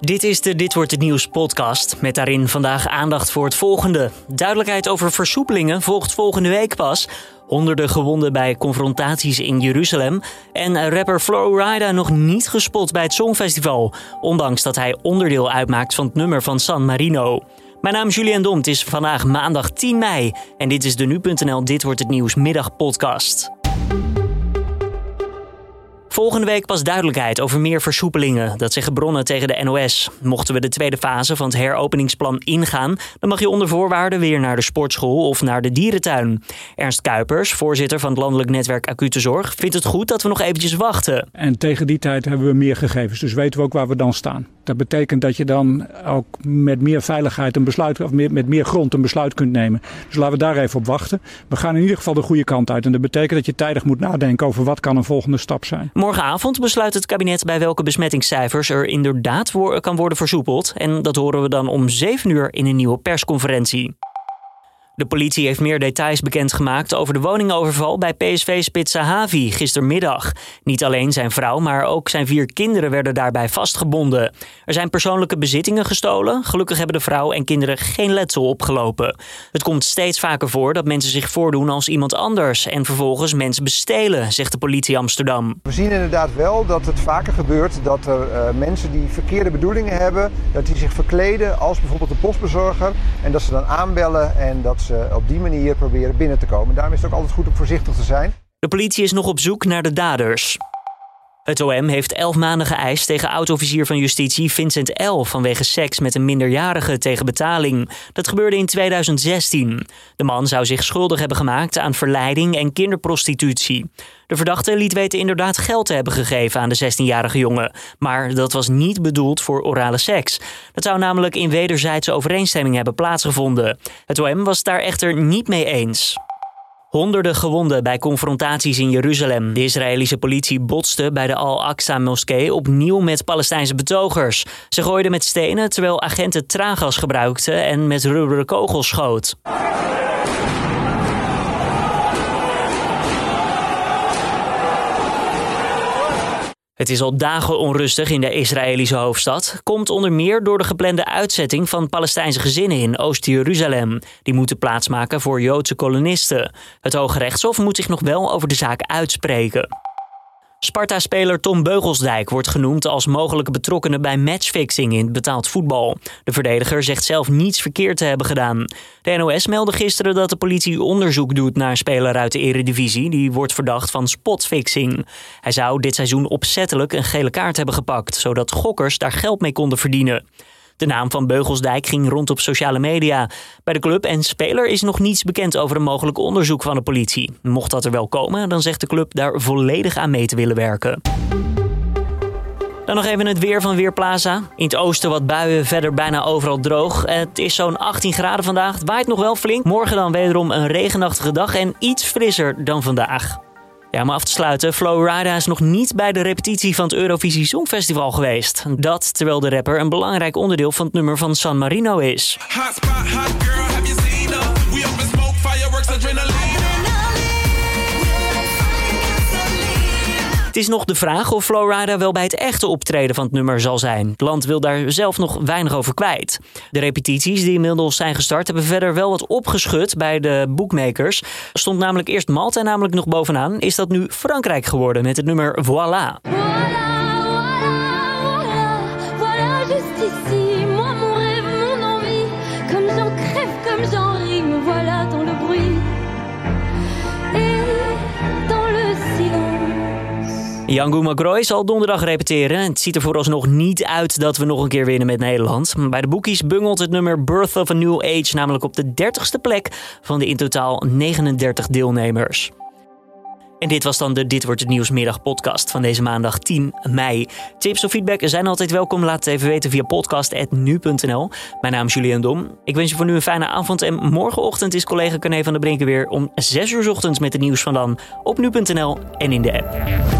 Dit is de Dit wordt het nieuws podcast met daarin vandaag aandacht voor het volgende. Duidelijkheid over versoepelingen volgt volgende week pas. Honderden gewonden bij confrontaties in Jeruzalem. En rapper Flo Rida nog niet gespot bij het Songfestival. Ondanks dat hij onderdeel uitmaakt van het nummer van San Marino. Mijn naam is Julian Dom. Het is vandaag maandag 10 mei. En dit is de Nu.nl Dit wordt het nieuws middagpodcast. Volgende week pas duidelijkheid over meer versoepelingen. Dat zeggen bronnen tegen de NOS. Mochten we de tweede fase van het heropeningsplan ingaan, dan mag je onder voorwaarden weer naar de sportschool of naar de dierentuin. Ernst Kuipers, voorzitter van het landelijk netwerk Acute Zorg, vindt het goed dat we nog eventjes wachten. En tegen die tijd hebben we meer gegevens, dus weten we ook waar we dan staan. Dat betekent dat je dan ook met meer veiligheid een besluit, of met meer grond een besluit kunt nemen. Dus laten we daar even op wachten. We gaan in ieder geval de goede kant uit. En dat betekent dat je tijdig moet nadenken over wat kan een volgende stap zijn. Morgenavond besluit het kabinet bij welke besmettingscijfers er inderdaad kan worden versoepeld. En dat horen we dan om 7 uur in een nieuwe persconferentie. De politie heeft meer details bekendgemaakt over de woningoverval bij PSV-spits Sahavi gistermiddag. Niet alleen zijn vrouw, maar ook zijn vier kinderen werden daarbij vastgebonden. Er zijn persoonlijke bezittingen gestolen. Gelukkig hebben de vrouw en kinderen geen letsel opgelopen. Het komt steeds vaker voor dat mensen zich voordoen als iemand anders en vervolgens mensen bestelen, zegt de politie Amsterdam. We zien inderdaad wel dat het vaker gebeurt dat er uh, mensen die verkeerde bedoelingen hebben, dat die zich verkleden als bijvoorbeeld een postbezorger en dat ze dan aanbellen en dat ze op die manier proberen binnen te komen. Daarom is het ook altijd goed om voorzichtig te zijn. De politie is nog op zoek naar de daders. Het OM heeft elf maanden geëist tegen oud-officier van justitie Vincent L. vanwege seks met een minderjarige tegen betaling. Dat gebeurde in 2016. De man zou zich schuldig hebben gemaakt aan verleiding en kinderprostitutie. De verdachte liet weten inderdaad geld te hebben gegeven aan de 16-jarige jongen. Maar dat was niet bedoeld voor orale seks. Dat zou namelijk in wederzijdse overeenstemming hebben plaatsgevonden. Het OM was daar echter niet mee eens. Honderden gewonden bij confrontaties in Jeruzalem. De Israëlische politie botste bij de Al-Aqsa-moskee opnieuw met Palestijnse betogers. Ze gooiden met stenen terwijl agenten traangas gebruikten en met rubberen kogels schoot. Het is al dagen onrustig in de Israëlische hoofdstad. Komt onder meer door de geplande uitzetting van Palestijnse gezinnen in Oost-Jeruzalem. Die moeten plaatsmaken voor Joodse kolonisten. Het Hoge Rechtshof moet zich nog wel over de zaak uitspreken. Sparta-speler Tom Beugelsdijk wordt genoemd als mogelijke betrokkenen bij matchfixing in betaald voetbal. De verdediger zegt zelf niets verkeerd te hebben gedaan. De NOS meldde gisteren dat de politie onderzoek doet naar een speler uit de eredivisie die wordt verdacht van spotfixing. Hij zou dit seizoen opzettelijk een gele kaart hebben gepakt, zodat gokkers daar geld mee konden verdienen. De naam van Beugelsdijk ging rond op sociale media. Bij de club en speler is nog niets bekend over een mogelijk onderzoek van de politie. Mocht dat er wel komen, dan zegt de club daar volledig aan mee te willen werken. Dan nog even het weer van Weerplaza. In het oosten wat buien, verder bijna overal droog. Het is zo'n 18 graden vandaag. Het waait nog wel flink. Morgen dan wederom een regenachtige dag en iets frisser dan vandaag. Ja, om af te sluiten, Flo Rida is nog niet bij de repetitie van het Eurovisie Songfestival geweest. Dat terwijl de rapper een belangrijk onderdeel van het nummer van San Marino is. Is nog de vraag of Florida wel bij het echte optreden van het nummer zal zijn. Het land wil daar zelf nog weinig over kwijt. De repetities die inmiddels zijn gestart hebben verder wel wat opgeschud bij de bookmakers. stond namelijk eerst Malta namelijk nog bovenaan. Is dat nu Frankrijk geworden met het nummer Voilà. voilà. Yango Magroy zal donderdag repeteren. Het ziet er vooralsnog niet uit dat we nog een keer winnen met Nederland. Bij de boekies bungelt het nummer Birth of a New Age namelijk op de 30ste plek van de in totaal 39 deelnemers. En dit was dan de Dit wordt het nieuwsmiddag podcast van deze maandag 10 mei. Tips of feedback zijn altijd welkom. Laat het even weten via podcast.nu.nl. Mijn naam is Julian Dom. Ik wens je voor nu een fijne avond. En morgenochtend is collega Carne van der Brinken weer om 6 uur ochtends met het nieuws van dan op nu.nl en in de app.